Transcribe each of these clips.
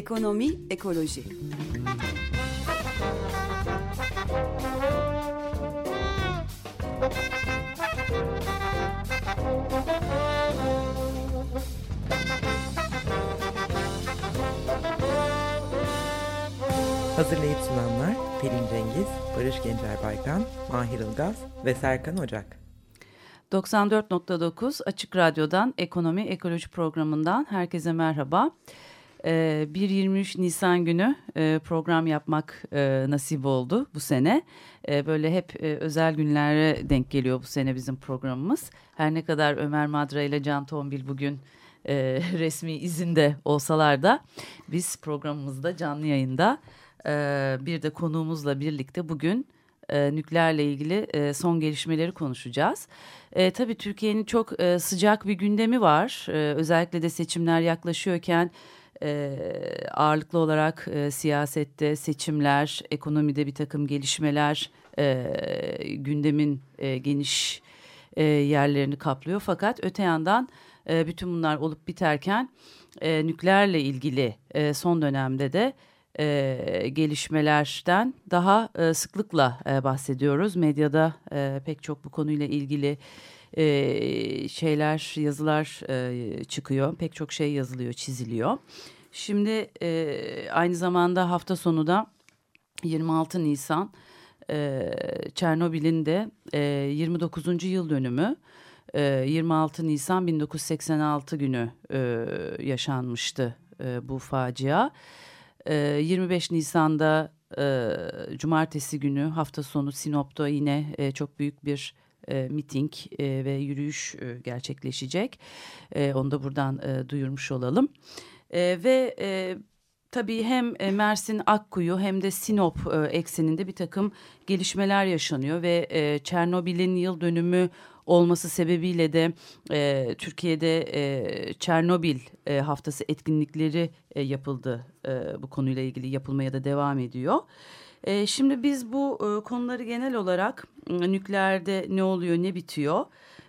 Ekonomi, ekoloji. Hazırlayıp sunanlar Pelin Cengiz, Barış Gencer Baykan, Mahir Ilgaz ve Serkan Ocak. 94.9 Açık Radyo'dan Ekonomi Ekoloji Programı'ndan herkese merhaba. Ee, 1-23 Nisan günü e, program yapmak e, nasip oldu bu sene. E, böyle hep e, özel günlere denk geliyor bu sene bizim programımız. Her ne kadar Ömer Madra ile Can Tombil bugün e, resmi izinde olsalar da biz programımızda canlı yayında e, bir de konuğumuzla birlikte bugün e, nükleerle ilgili e, son gelişmeleri konuşacağız. E, tabii Türkiye'nin çok e, sıcak bir gündemi var. E, özellikle de seçimler yaklaşıyorken e, ağırlıklı olarak e, siyasette seçimler, ekonomide bir takım gelişmeler e, gündemin e, geniş e, yerlerini kaplıyor. Fakat öte yandan e, bütün bunlar olup biterken e, nükleerle ilgili e, son dönemde de e, gelişmelerden daha e, sıklıkla e, bahsediyoruz. Medyada e, pek çok bu konuyla ilgili e, şeyler, yazılar e, çıkıyor. Pek çok şey yazılıyor, çiziliyor. Şimdi e, aynı zamanda hafta sonu da 26 Nisan e, Çernobil'in de e, 29. yıl dönümü. 26 Nisan 1986 günü e, yaşanmıştı e, bu facia. 25 Nisan'da e, Cumartesi günü hafta sonu Sinop'ta yine e, çok büyük bir e, miting e, ve yürüyüş e, gerçekleşecek. E, onu da buradan e, duyurmuş olalım. E, ve e, tabii hem Mersin Akkuyu hem de Sinop e, ekseninde bir takım gelişmeler yaşanıyor ve e, Çernobil'in yıl dönümü olması sebebiyle de e, Türkiye'de e, Çernobil e, haftası etkinlikleri e, yapıldı. E, bu konuyla ilgili yapılmaya da devam ediyor. E, şimdi biz bu e, konuları genel olarak e, nükleerde ne oluyor ne bitiyor?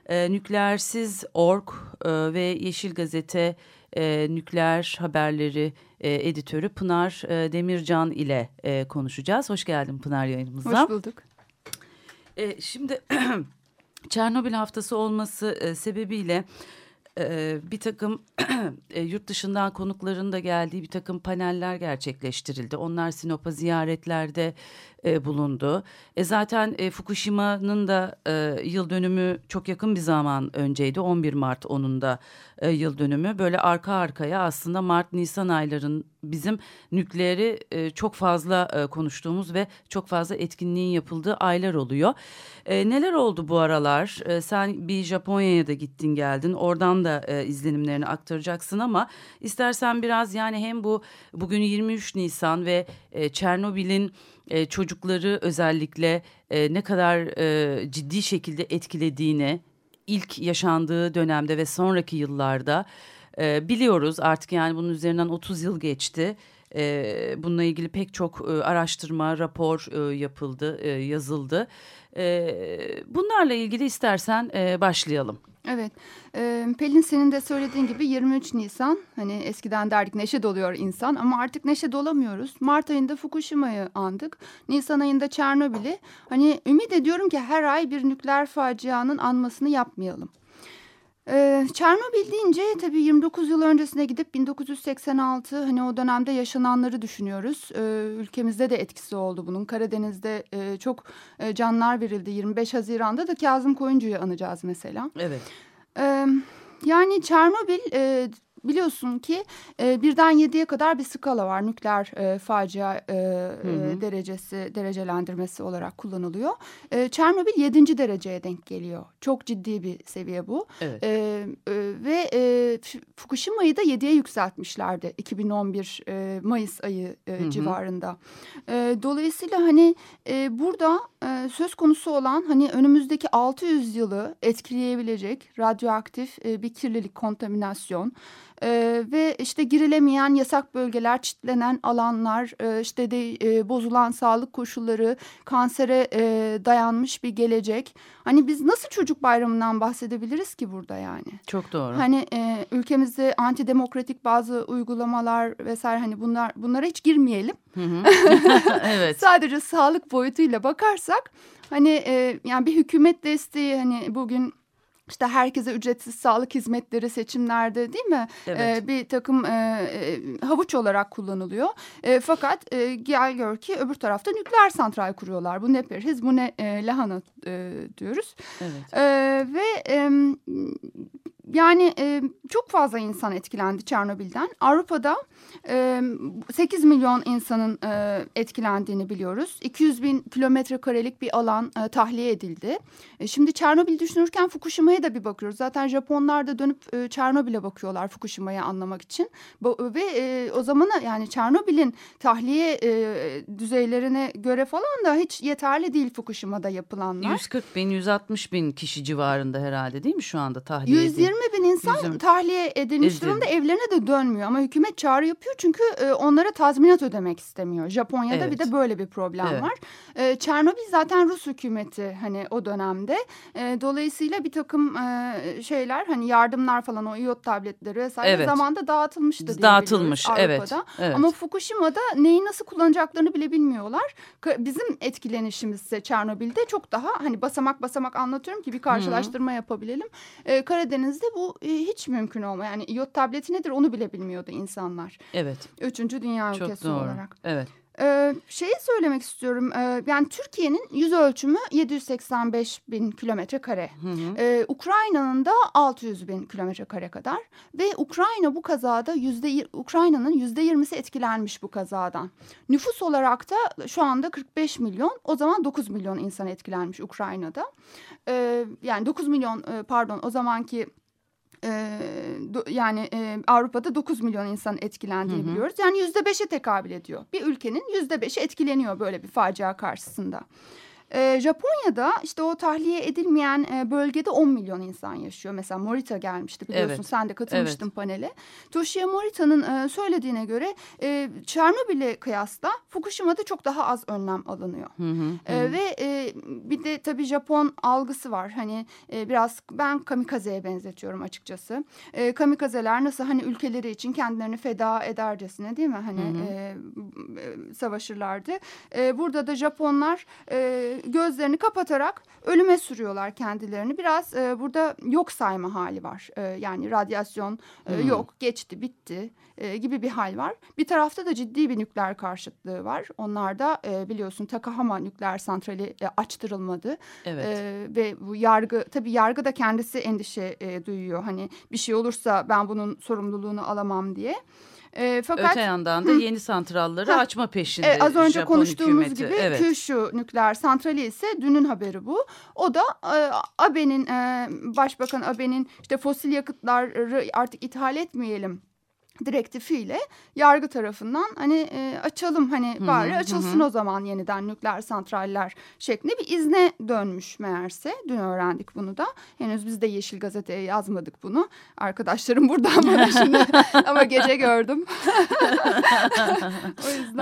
E, nükleersiz org e, ve Yeşil Gazete e, nükleer haberleri e, editörü Pınar e, Demircan ile e, konuşacağız. Hoş geldin Pınar yayınımıza. Hoş bulduk. E, şimdi Çernobil haftası olması e, sebebiyle bir takım yurt dışından konukların da geldiği bir takım paneller gerçekleştirildi. Onlar Sinop'a ziyaretlerde e, bulundu. E, zaten e, Fukushima'nın da e, yıl dönümü çok yakın bir zaman önceydi. 11 Mart onun da e, yıl dönümü. Böyle arka arkaya aslında Mart-Nisan ayların bizim nükleeri e, çok fazla e, konuştuğumuz ve çok fazla etkinliğin yapıldığı aylar oluyor. E, neler oldu bu aralar? E, sen bir Japonya'ya da gittin geldin. Oradan da e, izlenimlerini aktaracaksın ama istersen biraz yani hem bu bugün 23 Nisan ve e, Çernobil'in e, çocukları özellikle e, ne kadar e, ciddi şekilde etkilediğini ilk yaşandığı dönemde ve sonraki yıllarda biliyoruz artık yani bunun üzerinden 30 yıl geçti. E, bununla ilgili pek çok e, araştırma, rapor e, yapıldı, e, yazıldı. E, bunlarla ilgili istersen e, başlayalım. Evet, e, Pelin senin de söylediğin gibi 23 Nisan, hani eskiden derdik neşe doluyor insan ama artık neşe dolamıyoruz. Mart ayında Fukushima'yı andık, Nisan ayında Çernobil'i. Hani ümit ediyorum ki her ay bir nükleer facianın anmasını yapmayalım. Ee, Çernobil deyince tabii 29 yıl öncesine gidip 1986 hani o dönemde yaşananları düşünüyoruz. Ee, ülkemizde de etkisi oldu bunun. Karadeniz'de e, çok e, canlar verildi. 25 Haziran'da da Kazım Koyuncu'yu anacağız mesela. Evet. Ee, yani Çernobil e, biliyorsun ki e, birden yediye kadar bir skala var nükleer e, facia e, hı hı. derecesi derecelendirmesi olarak kullanılıyor. E, Çernobil yedinci dereceye denk geliyor. Çok ciddi bir seviye bu. Evet. E, e, ve e, Fukushima'yı da yediye yükseltmişlerdi 2011 e, Mayıs ayı e, hı hı. civarında. E, dolayısıyla hani e, burada e, söz konusu olan hani önümüzdeki 600 yılı etkileyebilecek radyoaktif e, bir kirlilik, kontaminasyon ee, ve işte girilemeyen yasak bölgeler, çitlenen alanlar, e, işte de e, bozulan sağlık koşulları, kansere e, dayanmış bir gelecek. Hani biz nasıl çocuk bayramından bahsedebiliriz ki burada yani? Çok doğru. Hani e, ülkemizde antidemokratik bazı uygulamalar vesaire hani bunlar bunlara hiç girmeyelim. evet. Sadece sağlık boyutuyla bakarsak hani e, yani bir hükümet desteği hani bugün işte herkese ücretsiz sağlık hizmetleri seçimlerde değil mi? Evet. Ee, bir takım e, e, havuç olarak kullanılıyor. E, fakat e, gel gör ki öbür tarafta nükleer santral kuruyorlar. Bu ne perhiz bu ne e, lahana e, diyoruz. Evet. E, ve e, yani e, çok fazla insan etkilendi Çernobil'den. Avrupa'da e, 8 milyon insanın e, etkilendiğini biliyoruz. 200 bin kilometre karelik bir alan e, tahliye edildi. E, şimdi Çernobil düşünürken Fukushima'ya da bir bakıyoruz. Zaten Japonlar da dönüp e, Çernobil'e bakıyorlar Fukushima'yı anlamak için. Ve e, o zaman yani Çernobil'in tahliye e, düzeylerine göre falan da hiç yeterli değil Fukushima'da yapılanlar. 140 bin, 160 bin kişi civarında herhalde değil mi şu anda tahliye 120 bin insan Yüzüm. tahliye edilmiş Edildi. durumda evlerine de dönmüyor. Ama hükümet çağrı yapıyor çünkü e, onlara tazminat ödemek istemiyor. Japonya'da evet. bir de böyle bir problem evet. var. E, Çernobil zaten Rus hükümeti hani o dönemde. E, dolayısıyla bir takım e, şeyler hani yardımlar falan o iot tabletleri vesaire evet. zamanda dağıtılmıştı diye Dağıtılmış evet, evet. Ama Fukushima'da neyi nasıl kullanacaklarını bile bilmiyorlar. Bizim etkilenişimiz ise Çernobil'de çok daha hani basamak basamak anlatıyorum ki bir karşılaştırma Hı yapabilelim. E, Karadeniz'de bu e, hiç mümkün olmuyor. Yani iot tableti nedir onu bile bilmiyordu insanlar. Evet. Üçüncü dünya Çok ülkesi doğru. olarak. Evet. Ee, şeyi söylemek istiyorum. Ee, yani Türkiye'nin yüz ölçümü 785 bin kilometre kare. Ee, Ukrayna'nın da 600 bin kilometre kare kadar. Ve Ukrayna bu kazada yüzde Ukrayna'nın yüzde yirmisi etkilenmiş bu kazadan. Nüfus olarak da şu anda 45 milyon. O zaman 9 milyon insan etkilenmiş Ukrayna'da. Ee, yani 9 milyon e, pardon o zamanki e, do, yani e, Avrupa'da 9 milyon insan etkilendiğini hı hı. biliyoruz. Yani yüzde beşe tekabül ediyor. Bir ülkenin yüzde beşi etkileniyor böyle bir facia karşısında. E, Japonya'da işte o tahliye edilmeyen e, bölgede 10 milyon insan yaşıyor. Mesela Morita gelmişti biliyorsun evet. sen de katılmıştın evet. panele. Toshiya Morita'nın e, söylediğine göre e, Çernobil'e kıyasla Fukushima'da çok daha az önlem alınıyor. Hı hı, hı. E, ve e, bir de tabii Japon algısı var. Hani e, biraz ben kamikazeye benzetiyorum açıkçası. E, kamikazeler nasıl hani ülkeleri için kendilerini feda edercesine değil mi? Hani hı hı. E, e, savaşırlardı. E, burada da Japonlar e, gözlerini kapatarak ölüme sürüyorlar kendilerini. Biraz e, burada yok sayma hali var. E, yani radyasyon e, hmm. yok, geçti, bitti e, gibi bir hal var. Bir tarafta da ciddi bir nükleer karşıtlığı var. Onlarda e, biliyorsun Takahama nükleer santrali e, açtırılmadı. Evet. E, ve bu yargı tabii yargı da kendisi endişe e, duyuyor. Hani bir şey olursa ben bunun sorumluluğunu alamam diye. E, fakat öte yandan da yeni santralları açma peşinde. E, az önce Japon konuştuğumuz hükümeti. gibi evet. Kyushu nükleer santrali ise dünün haberi bu. O da e, Abe'nin e, Başbakan Abe'nin işte fosil yakıtları artık ithal etmeyelim direktifiyle yargı tarafından hani e, açalım hani hı -hı, bari açılsın hı. o zaman yeniden nükleer santraller şeklinde bir izne dönmüş meğerse. Dün öğrendik bunu da. Henüz biz de Yeşil Gazete'ye yazmadık bunu. Arkadaşlarım buradan bana şimdi ama gece gördüm.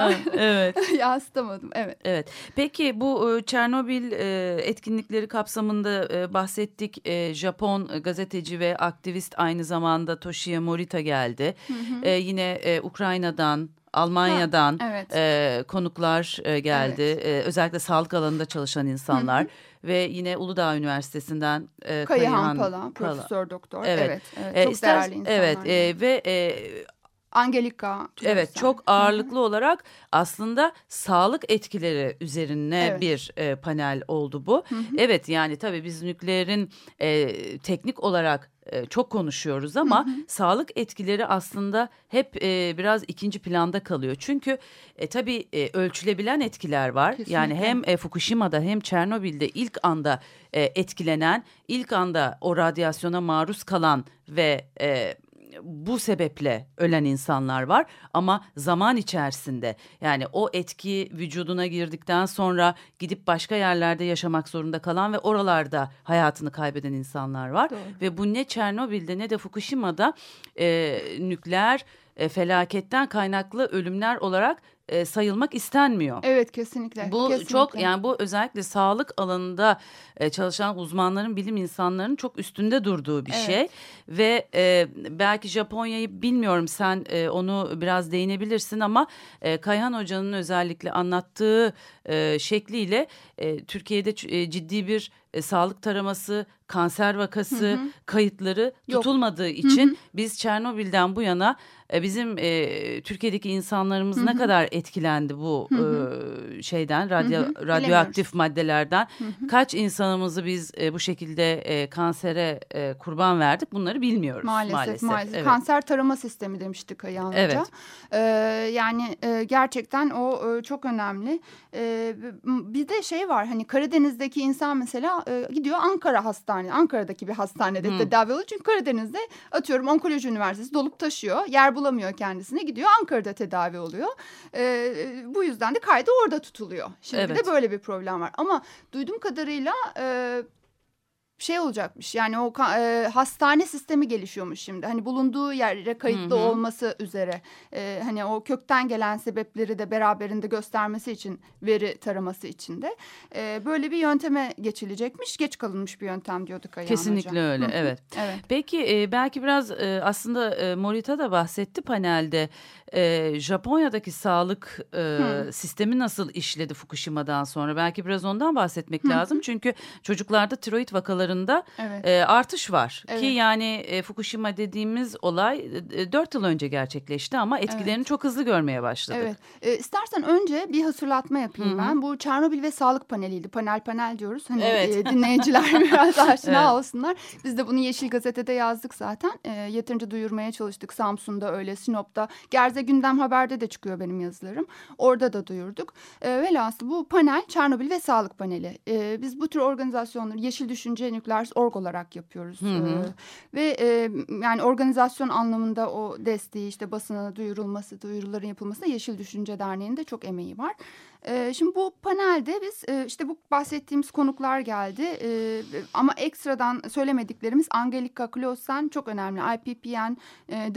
yüzden evet. yansıtamadım. Evet. Evet. Peki bu e, Çernobil e, etkinlikleri kapsamında e, bahsettik. Japon gazeteci ve aktivist aynı zamanda Toshiya Morita geldi. Hı hı. Yine Ukrayna'dan, Almanya'dan ha, evet. e, konuklar e, geldi. Evet. E, özellikle sağlık alanında çalışan insanlar. Hı hı. Ve yine Uludağ Üniversitesi'nden e, Kayıhan, Pala, Profesör Doktor. Evet, evet, evet e, çok ister, değerli insanlar. Evet e, ve... E, Angelika. Evet çok ağırlıklı olarak aslında sağlık etkileri üzerine evet. bir e, panel oldu bu. Hı -hı. Evet yani tabii biz nükleerin e, teknik olarak e, çok konuşuyoruz ama hı hı. sağlık etkileri aslında hep e, biraz ikinci planda kalıyor. Çünkü e, tabii e, ölçülebilen etkiler var. Kesinlikle. Yani hem e, Fukushima'da hem Çernobil'de ilk anda e, etkilenen, ilk anda o radyasyona maruz kalan ve... E, bu sebeple ölen insanlar var ama zaman içerisinde yani o etki vücuduna girdikten sonra gidip başka yerlerde yaşamak zorunda kalan ve oralarda hayatını kaybeden insanlar var. Doğru. Ve bu ne Çernobil'de ne de Fukushima'da e, nükleer e, felaketten kaynaklı ölümler olarak e, sayılmak istenmiyor. Evet kesinlikle. Bu kesinlikle. çok yani bu özellikle sağlık alanında e, çalışan uzmanların, bilim insanlarının çok üstünde durduğu bir Evet. şey ve e, belki Japonya'yı bilmiyorum sen e, onu biraz değinebilirsin ama e, Kayhan Hoca'nın özellikle anlattığı e, şekliyle e, Türkiye'de e, ciddi bir e, sağlık taraması, kanser vakası kayıtları Yok. tutulmadığı için biz Çernobil'den bu yana e, bizim e, Türkiye'deki insanlarımız ne kadar etkilendi bu e, şeyden radyo, Hı hı. radyoaktif maddelerden kaç insanımızı biz e, bu şekilde e, kansere e, kurban verdik bunları bilmiyoruz Maalesef maalesef. maalesef. Evet. Kanser tarama sistemi demişti Kayahan Evet. Ee, yani e, gerçekten o e, çok önemli. Ee, bir de şey var hani Karadeniz'deki insan mesela e, gidiyor Ankara Hastane, Ankara'daki bir hastanede tedavi oluyor. Çünkü Karadeniz'de atıyorum Onkoloji Üniversitesi dolup taşıyor. Yer bulamıyor kendisine gidiyor Ankara'da tedavi oluyor. Ee, bu yüzden de kaydı orada tutuluyor. Şimdi Evet. de böyle bir problem var. Ama duyduğum kadarıyla e, şey olacakmış yani o e, hastane sistemi gelişiyormuş şimdi hani bulunduğu yere kayıtlı Hı hı. olması üzere E, hani o kökten gelen sebepleri de beraberinde göstermesi için veri taraması için de e, böyle bir yönteme geçilecekmiş geç kalınmış bir yöntem diyorduk Ayhan Kesinlikle Hocam. öyle Hı hı. evet. Evet. Peki e, belki biraz e, aslında e, Morita da bahsetti panelde. E, Japonya'daki sağlık e, Hı. sistemi nasıl işledi Fukushima'dan sonra? Belki biraz ondan bahsetmek lazım. Çünkü çocuklarda tiroid vakalarında Evet. e, artış var. Evet. Ki yani e, Fukushima dediğimiz olay e, 4 yıl önce gerçekleşti ama etkilerini çok hızlı görmeye başladık. Evet. E, istersen önce bir hatırlatma yapayım Hı hı. ben. Bu Çernobil ve sağlık paneliydi. Panel panel diyoruz. Hani Evet. e, dinleyiciler biraz aşina Evet. olsunlar. Biz de bunu Yeşil Gazete'de yazdık zaten. E, yeterince duyurmaya çalıştık. Samsun'da öyle, Sinop'ta. Gerze Gündem Haber'de de çıkıyor benim yazılarım. Orada da duyurduk. E, velhasıl bu panel Çernobil ve sağlık paneli. E, biz bu tür organizasyonları Yeşil Düşünce Nükleer Org olarak yapıyoruz. Hı hı. E, ve e, yani organizasyon anlamında o desteği işte basına duyurulması, duyuruların yapılması da Yeşil Düşünce Derneği'nin de çok emeği var. E, şimdi bu panelde biz e, işte bu bahsettiğimiz konuklar geldi E, ama ekstradan söylemediklerimiz Angelika Klausen çok önemli. IPPN e,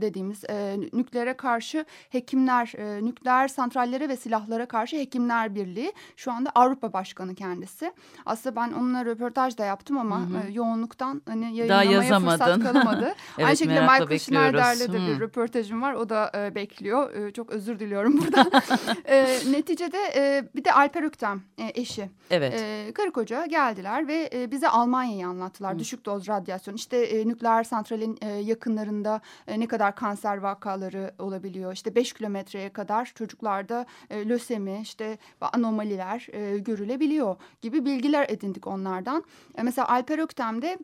dediğimiz e, nükleere karşı hekimler, e, nükleer santrallere ve silahlara karşı hekimler birliği. Şu anda Avrupa Başkanı kendisi. Aslında ben onunla röportaj da yaptım ama Hı hı. e, yoğunluktan hani yayınlamaya fırsat kalamadı. Aynı Evet, şekilde merakla Michael. Schneider'le de bir röportajım var. O da e, bekliyor. E, çok özür diliyorum burada. e, neticede e, bir de Alper Öktem e, eşi. Evet. E, karı koca geldiler ve e, bize Almanya'yı anlattılar. Düşük doz radyasyon. İşte e, nükleer santralin e, yakınlarında e, ne kadar kanser vakaları olabiliyor. İşte 5 kilometreye kadar çocuklarda e, lösemi, işte anomaliler e, görülebiliyor gibi bilgiler edindik onlardan. E, mesela Alper Öktem'de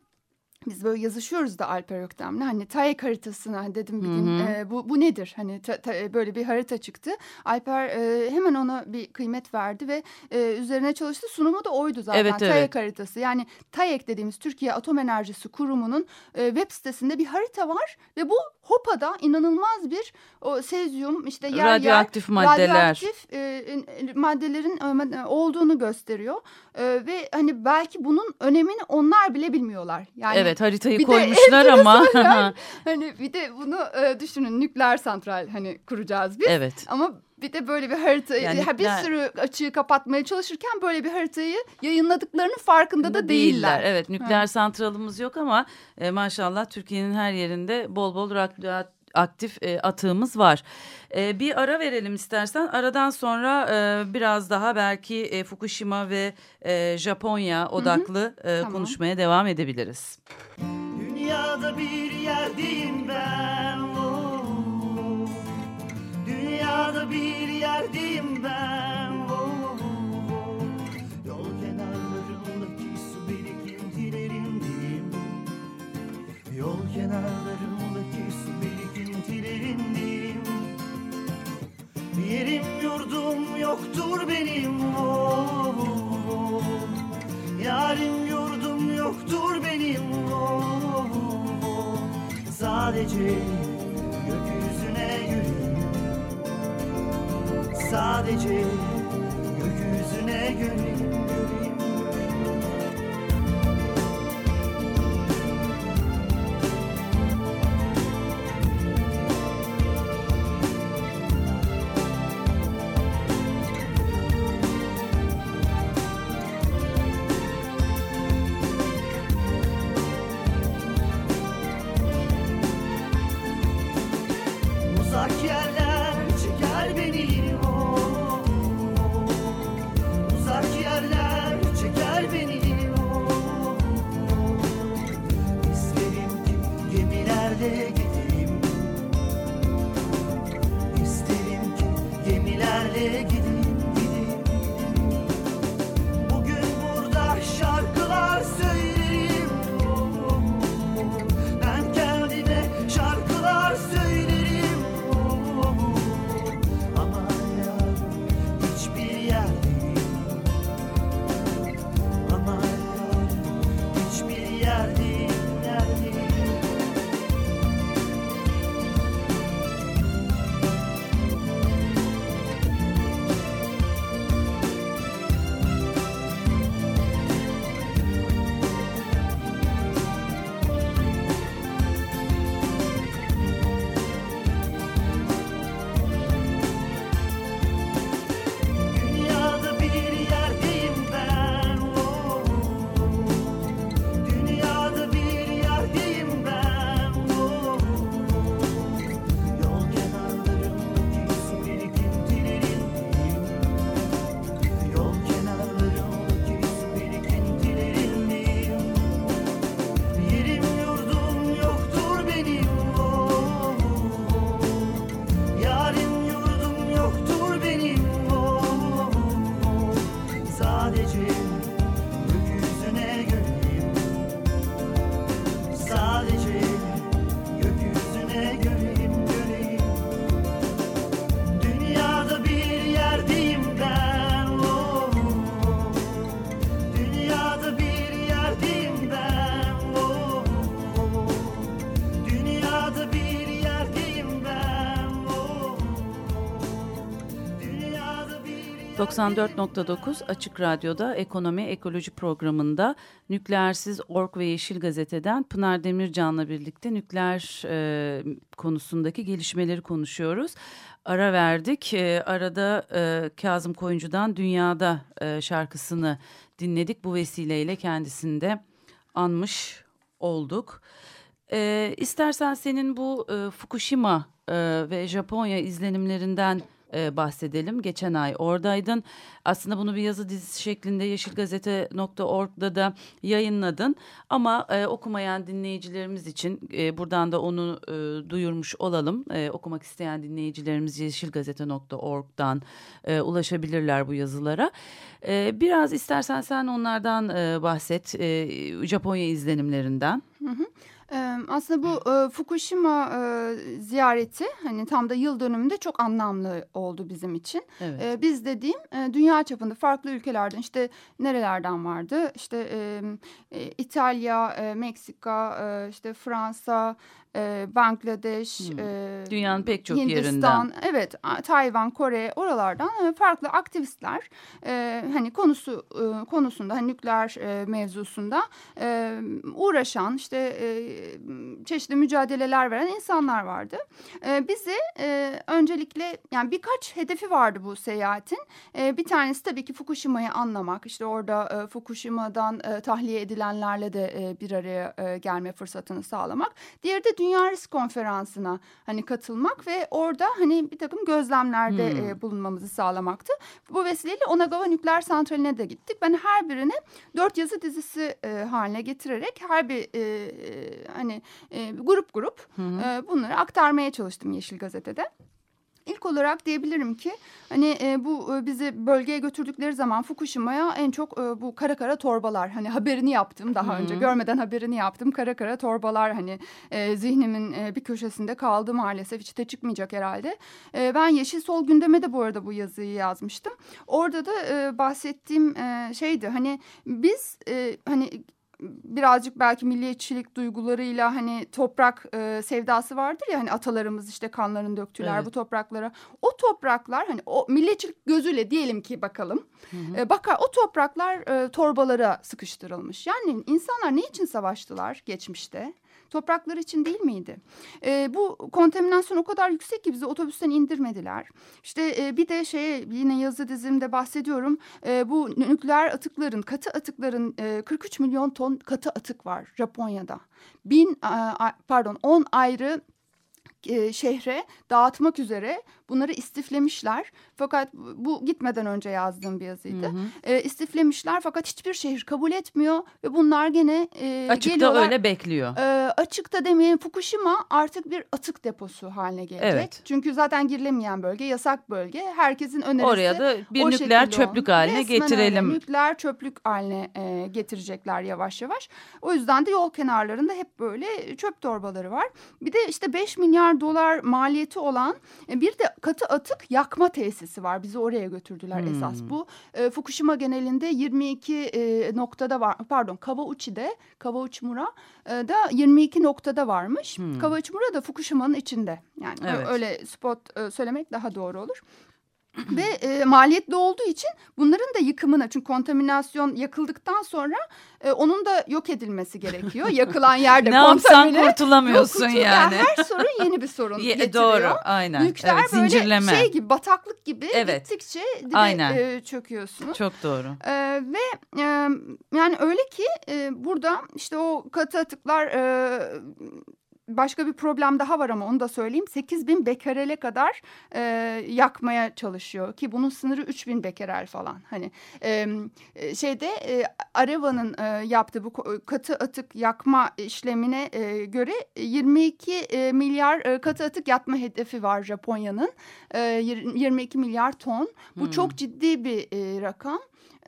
biz böyle yazışıyoruz da Alper Öktem'le. Hani TAEK haritasına dedim bir gün Hı hı. e, bu, bu nedir? Hani ta- ta- böyle bir harita çıktı. Alper e, hemen ona bir kıymet verdi ve e, üzerine çalıştı. Sunumu da oydu zaten Evet, evet. TAEK haritası. Yani TAEK dediğimiz Türkiye Atom Enerjisi Kurumu'nun e, web sitesinde bir harita var ve bu HOPA'da inanılmaz bir o sezyum işte yer yer Radyoaktif maddeler. radyoaktif e, e, maddelerin e, olduğunu gösteriyor. E, ve hani belki bunun önemini onlar bile bilmiyorlar. Yani evet haritayı bir koymuşlar ama Hani bir de bunu e, düşünün nükleer santral hani kuracağız biz. evet. Ama bir de böyle bir harita Yani ha, bir sürü açığı kapatmaya çalışırken böyle bir haritayı yayınladıklarının farkında da değiller. Evet nükleer santralımız yok ama e, maşallah Türkiye'nin her yerinde bol bol radyoaktif e, atığımız var. E, bir ara verelim istersen. Aradan sonra e, biraz daha belki e, Fukushima ve e, Japonya odaklı e, Tamam. konuşmaya devam edebiliriz. Dünyada bir yerdeyim ben oh. Dünyada bir yerdeyim ben yoktur benim oh. Yarim yurdum yoktur benim oh. Sadece Sadece gökyüzüne güleyim Sadece gökyüzüne güleyim 94.9 Açık Radyo'da Ekonomi Ekoloji programında Nükleersiz Ork ve Yeşil Gazete'den Pınar Demircan'la birlikte nükleer e, konusundaki gelişmeleri konuşuyoruz. Ara verdik. E, arada e, Kazım Koyuncu'dan Dünyada e, şarkısını dinledik. Bu vesileyle kendisini de anmış olduk. E, istersen senin bu e, Fukushima e, ve Japonya izlenimlerinden e, bahsedelim. Geçen ay oradaydın. Aslında bunu bir yazı dizisi şeklinde yeşilgazete.org'da da yayınladın. Ama e, okumayan dinleyicilerimiz için e, buradan da onu e, duyurmuş olalım. E, okumak isteyen dinleyicilerimiz yeşilgazete.org'dan e, ulaşabilirler bu yazılara. E, biraz istersen sen onlardan e, bahset. E, Japonya izlenimlerinden. Ee, Aslında bu e, Fukushima e, ziyareti hani tam da yıl dönümünde çok anlamlı oldu bizim için. Evet. Biz dediğim e, dünya çapında farklı ülkelerden işte nerelerden vardı? İşte e, e, İtalya, e, Meksika, e, işte Fransa, e, Bangladeş, Hmm. e, Dünyanın pek çok Hindistan, yerinden. evet, Tayvan, Kore oralardan e, farklı aktivistler e, hani konusu e, konusunda hani nükleer e, mevzusunda e, uğraşan işte e, çeşitli mücadeleler veren insanlar vardı. E, bizi e, öncelikle yani birkaç hedefi vardı bu seyahatin. E, bir tanesi tabii ki Fukushima'yı anlamak. İşte orada e, Fukushima'dan e, tahliye edilenlerle de e, bir araya e, gelme fırsatını sağlamak. Diğeri de Dünya Risk Konferansı'na hani katılmak ve orada hani bir takım gözlemlerde Hmm. e, bulunmamızı sağlamaktı. Bu vesileyle Onagawa Nükleer Santrali'ne de gittik. Ben her birini dört yazı dizisi e, haline getirerek her bir e, hani e, grup grup hı. e, bunları aktarmaya çalıştım Yeşil Gazete'de. İlk olarak diyebilirim ki hani e, bu e, bizi bölgeye götürdükleri zaman Fukushima'ya en çok e, bu kara kara torbalar hani haberini yaptım daha hı. önce görmeden haberini yaptım kara kara torbalar hani e, zihnimin e, bir köşesinde kaldı maalesef hiç de çıkmayacak herhalde. E, ben Yeşil Sol gündeme de bu arada bu yazıyı yazmıştım. Orada da e, bahsettiğim e, şeydi hani biz e, hani birazcık belki milliyetçilik duygularıyla hani toprak e, sevdası vardır ya hani atalarımız işte kanlarını döktüler Evet. bu topraklara. O topraklar hani o milliyetçilik gözüyle diyelim ki bakalım. E, bakar o topraklar e, torbalara sıkıştırılmış. Yani insanlar ne için savaştılar geçmişte? Topraklar için değil miydi? E, bu kontaminasyon o kadar yüksek ki bizi otobüsten indirmediler. İşte e, bir de şeye yine yazı dizimde bahsediyorum. E, bu nükleer atıkların, katı atıkların e, 43 milyon ton katı atık var Japonya'da. Bin a, a- pardon 10 ayrı e, şehre dağıtmak üzere bunları istiflemişler. Fakat bu gitmeden önce yazdığım bir yazıydı. E, istiflemişler fakat hiçbir şehir kabul etmiyor ve bunlar gene e, Açıkta geliyorlar. öyle bekliyor. E, açıkta demeyelim Fukushima artık bir atık deposu haline gelecek. Evet. Çünkü zaten girilemeyen bölge, yasak bölge. Herkesin önerisi Oraya da bir nükleer çöplük haline Resmen getirelim. Öyle. Nükleer çöplük haline e, getirecekler yavaş yavaş. O yüzden de yol kenarlarında hep böyle çöp torbaları var. Bir de işte 5 milyar dolar maliyeti olan e, bir de katı atık yakma tesisi var. Bizi oraya götürdüler Hmm. esas. Bu e, Fukushima genelinde 22 e, noktada var. Pardon Kawauchi'de, Kawauchi-mura e, da 22 noktada varmış. Hmm. Kawauchi-mura da Fukushima'nın içinde. Yani Evet. öyle spot e, söylemek daha doğru olur. Ve e, maliyetli olduğu için bunların da yıkımına çünkü kontaminasyon yakıldıktan sonra e, onun da yok edilmesi gerekiyor. Yakılan yerde ne kontamine. kurtulamıyorsun Yok, yani. Her sorun yeni bir sorun Ye- getiriyor. Doğru aynen. Nükleer evet, böyle zincirleme. şey gibi bataklık gibi Evet. gittikçe dibe Aynen. e, çöküyorsunuz. Çok doğru. Ee, ve e, yani öyle ki e, burada işte o katı atıklar e, başka bir problem daha var ama onu da söyleyeyim. 8000 bekerele kadar e, yakmaya çalışıyor ki bunun sınırı 3000 bekerel falan. Hani e, şeyde e, Areva'nın e, yaptığı bu katı atık yakma işlemine e, göre 22 e, milyar e, katı atık yakma hedefi var Japonya'nın. E, yir- 22 milyar ton. Bu Hmm. çok ciddi bir e, rakam.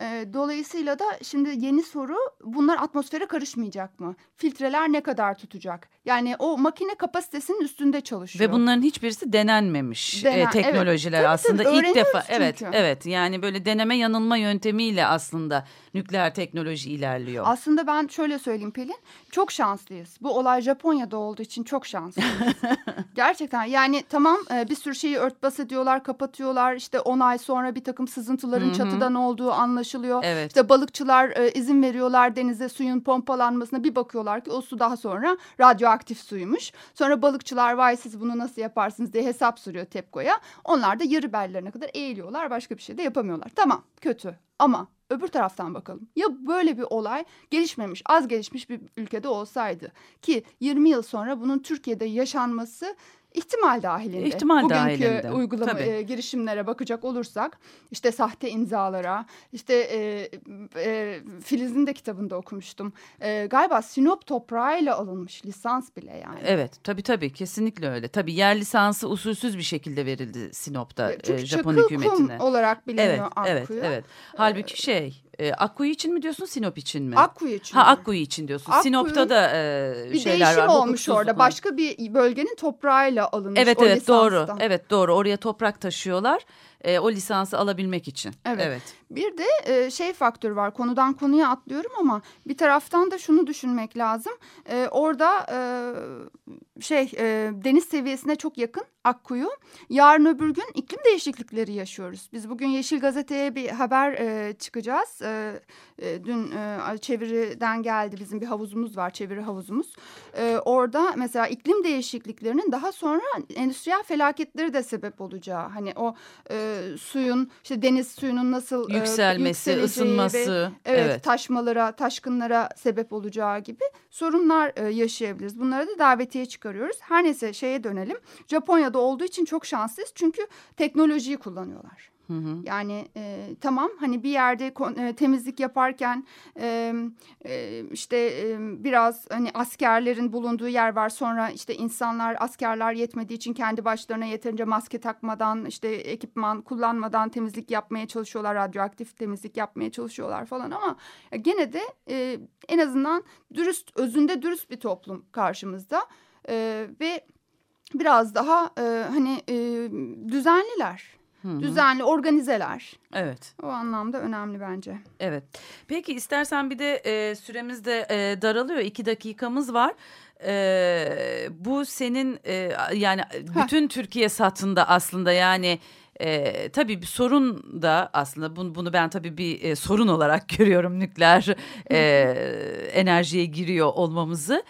E, dolayısıyla da şimdi yeni soru bunlar atmosfere karışmayacak mı? Filtreler ne kadar tutacak? Yani o makine kapasitesinin üstünde çalışıyor. Ve bunların hiçbirisi denenmemiş Denen- e, evet. teknolojiler Tabii, aslında tabii, ilk defa evet çünkü. evet yani böyle deneme yanılma yöntemiyle aslında nükleer teknoloji ilerliyor. Aslında ben şöyle söyleyeyim Pelin. Çok şanslıyız. Bu olay Japonya'da olduğu için çok şanslıyız. Gerçekten yani tamam e, bir sürü şeyi örtbas ediyorlar, kapatıyorlar. İşte 10 ay sonra bir takım sızıntıların Hı hı. çatıda ne olduğu anlaşılıyor. Evet. İşte balıkçılar e, izin veriyorlar denize suyun pompalanmasına. Bir bakıyorlar ki o su daha sonra radyoaktif suymuş. Sonra balıkçılar vay siz bunu nasıl yaparsınız diye hesap soruyor TEPCO'ya. Onlar da yarı bellerine kadar eğiliyorlar. Başka bir şey de yapamıyorlar. Tamam kötü ama öbür taraftan bakalım. Ya böyle bir olay gelişmemiş, az gelişmiş bir ülkede olsaydı ki 20 yıl sonra bunun Türkiye'de yaşanması ihtimal dahilinde. İhtimal Bugünkü dahilinde. uygulama Tabii. e, girişimlere bakacak olursak işte sahte imzalara işte e, e, Filiz'in de kitabında okumuştum. E, galiba Sinop toprağıyla alınmış lisans bile yani. Evet tabii tabii kesinlikle öyle. Tabii yer lisansı usulsüz bir şekilde verildi Sinop'ta E, e, Japon hükümetine. olarak biliniyor Evet evet Akkuyu. evet. Halbuki şey e, Akkuyu için mi diyorsun Sinop için mi? Akkuyu için. Ha Akkuyu için diyorsun. Akkuyu- Sinop'ta da e, bir şeyler değişim var. olmuş orada. Başka bir bölgenin toprağıyla alınmış Evet o evet doğru. lisanstan. Evet doğru. Oraya toprak taşıyorlar. E, o lisansı alabilmek için. Evet. evet. Bir de e, şey faktörü var konudan konuya atlıyorum ama bir taraftan da şunu düşünmek lazım. E, orada e, şey e, deniz seviyesine çok yakın Akkuyu. Yarın öbür gün iklim değişiklikleri yaşıyoruz. Biz bugün Yeşil Gazete'ye bir haber e, çıkacağız. E, e, dün e, çeviriden geldi bizim bir havuzumuz var çeviri havuzumuz. E, orada mesela iklim değişikliklerinin daha sonra endüstriyel felaketleri de sebep olacağı. Hani o e, suyun işte deniz suyunun nasıl e, Yükselmesi, yükseleceği ve- ısınması. Evet, evet. taşmalara, taşkınlara sebep olacağı gibi sorunlar e, yaşayabiliriz. Bunlara da davetiye çıkarıyoruz. Her neyse şeye dönelim. Japonya'da olduğu için çok şanslıyız çünkü teknolojiyi kullanıyorlar. Hı hı. Yani e, tamam hani bir yerde e, temizlik yaparken e, e, işte e, biraz hani askerlerin bulunduğu yer var. Sonra işte insanlar askerler yetmediği için kendi başlarına yeterince maske takmadan işte ekipman kullanmadan temizlik yapmaya çalışıyorlar. Radyoaktif temizlik yapmaya çalışıyorlar falan ama gene de e, en azından dürüst özünde dürüst bir toplum karşımızda E, ve biraz daha e, hani e, düzenliler. düzenli organizeler. Evet. O anlamda önemli bence. Evet. Peki istersen bir de e, süremiz de e, daralıyor. İki dakikamız var. E, bu senin e, yani bütün Türkiye satında aslında yani e, tabii bir sorun da aslında bunu, bunu ben tabii bir e, sorun olarak görüyorum nükleer e, enerjiye giriyor olmamızı.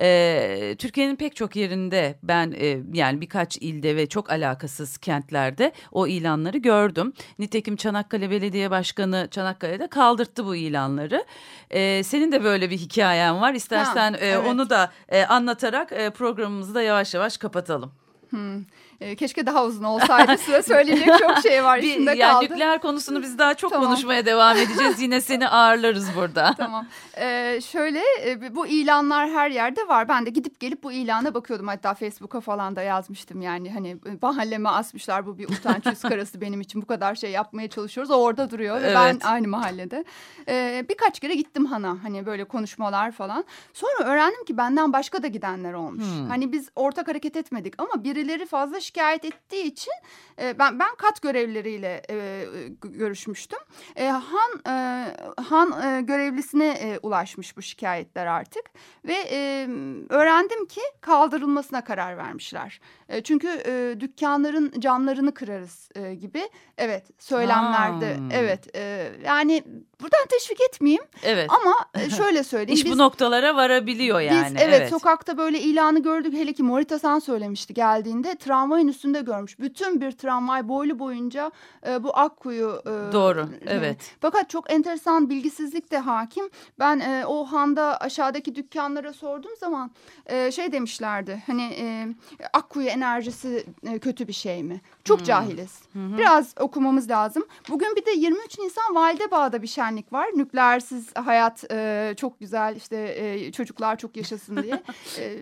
E, Türkiye'nin pek çok yerinde ben e, yani birkaç ilde ve çok alakasız kentlerde o ilanları gördüm. Nitekim Çanakkale Belediye Başkanı Çanakkale'de kaldırttı bu ilanları. E, senin de böyle bir hikayen var. İstersen Ha, e, evet. onu da e, anlatarak e, programımızı da yavaş yavaş kapatalım. Hmm. E, keşke daha uzun olsaydı. Size söyleyecek çok şey var. Bir, içimde yani kaldı. nükleer konusunu biz daha çok Tamam. konuşmaya devam edeceğiz. Yine seni ağırlarız burada. Tamam. Ee, şöyle e, bu ilanlar her yerde var. Ben de gidip gelip bu ilana bakıyordum. Hatta Facebook'a falan da yazmıştım. Yani hani e, mahalleme asmışlar bu bir utanç yüz karası benim için. Bu kadar şey yapmaya çalışıyoruz. O orada duruyor ve ben Evet. aynı mahallede. Ee, birkaç kere gittim Han'a. Hani böyle konuşmalar falan. Sonra öğrendim ki benden başka da gidenler olmuş. Hmm. Hani biz ortak hareket etmedik ama birileri fazla şikayet ettiği için e, ben ben kat görevlileriyle e, görüşmüştüm. E, Han e, Han e, görevlisine e, ulaşmış bu şikayetler artık ve e, öğrendim ki kaldırılmasına karar vermişler. E, çünkü e, dükkanların camlarını kırarız e, gibi evet söylemlerde Ha. evet e, yani buradan teşvik etmeyeyim Evet. ama e, şöyle söyleyeyim İş biz bu noktalara varabiliyor yani. biz evet, sokakta böyle ilanı gördük. Hele ki Morita San söylemişti geldiğinde. Tramvayın üstünde görmüş. Bütün bir tramvay boylu boyunca e, bu Akkuyu. e, Doğru, evet. Fakat çok enteresan bilgisizlik de hakim. Ben e, o handa aşağıdaki dükkanlara sorduğum zaman e, şey demişlerdi. Hani e, Akkuyu enerjisi e, kötü bir şey mi? Çok cahiliz. Biraz okumamız lazım. Bugün bir de 23 Nisan Validebağ'da bir şenlik var. Nükleersiz hayat e, çok güzel işte e, çocuklar çok yaşasın diye. E,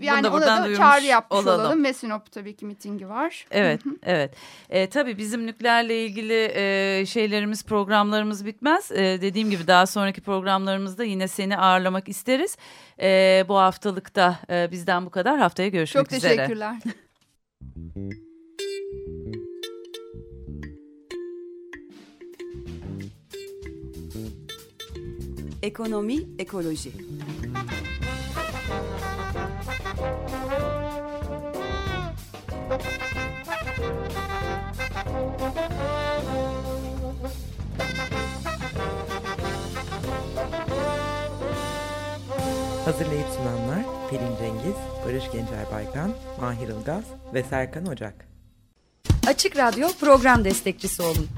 yani ona da çağrı yapmış olalım. olalım. Ve Sinop tabii ki mitingi var. Evet, evet. E, tabii bizim nükleerle ilgili e, şeylerimiz, programlarımız bitmez. E, dediğim gibi daha sonraki programlarımızda yine seni ağırlamak isteriz. E, bu haftalıkta e, bizden bu kadar. Haftaya görüşmek Çok üzere. teşekkürler. Ekonomi, ekoloji. Hazırlayıp sunanlar Pelin Cengiz, Barış Gencer Baykan, Mahir Ilgaz ve Serkan Ocak. Açık Radyo program destekçisi olun.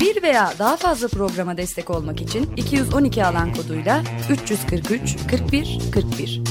Bir veya daha fazla programa destek olmak için 212 alan koduyla 343 41 41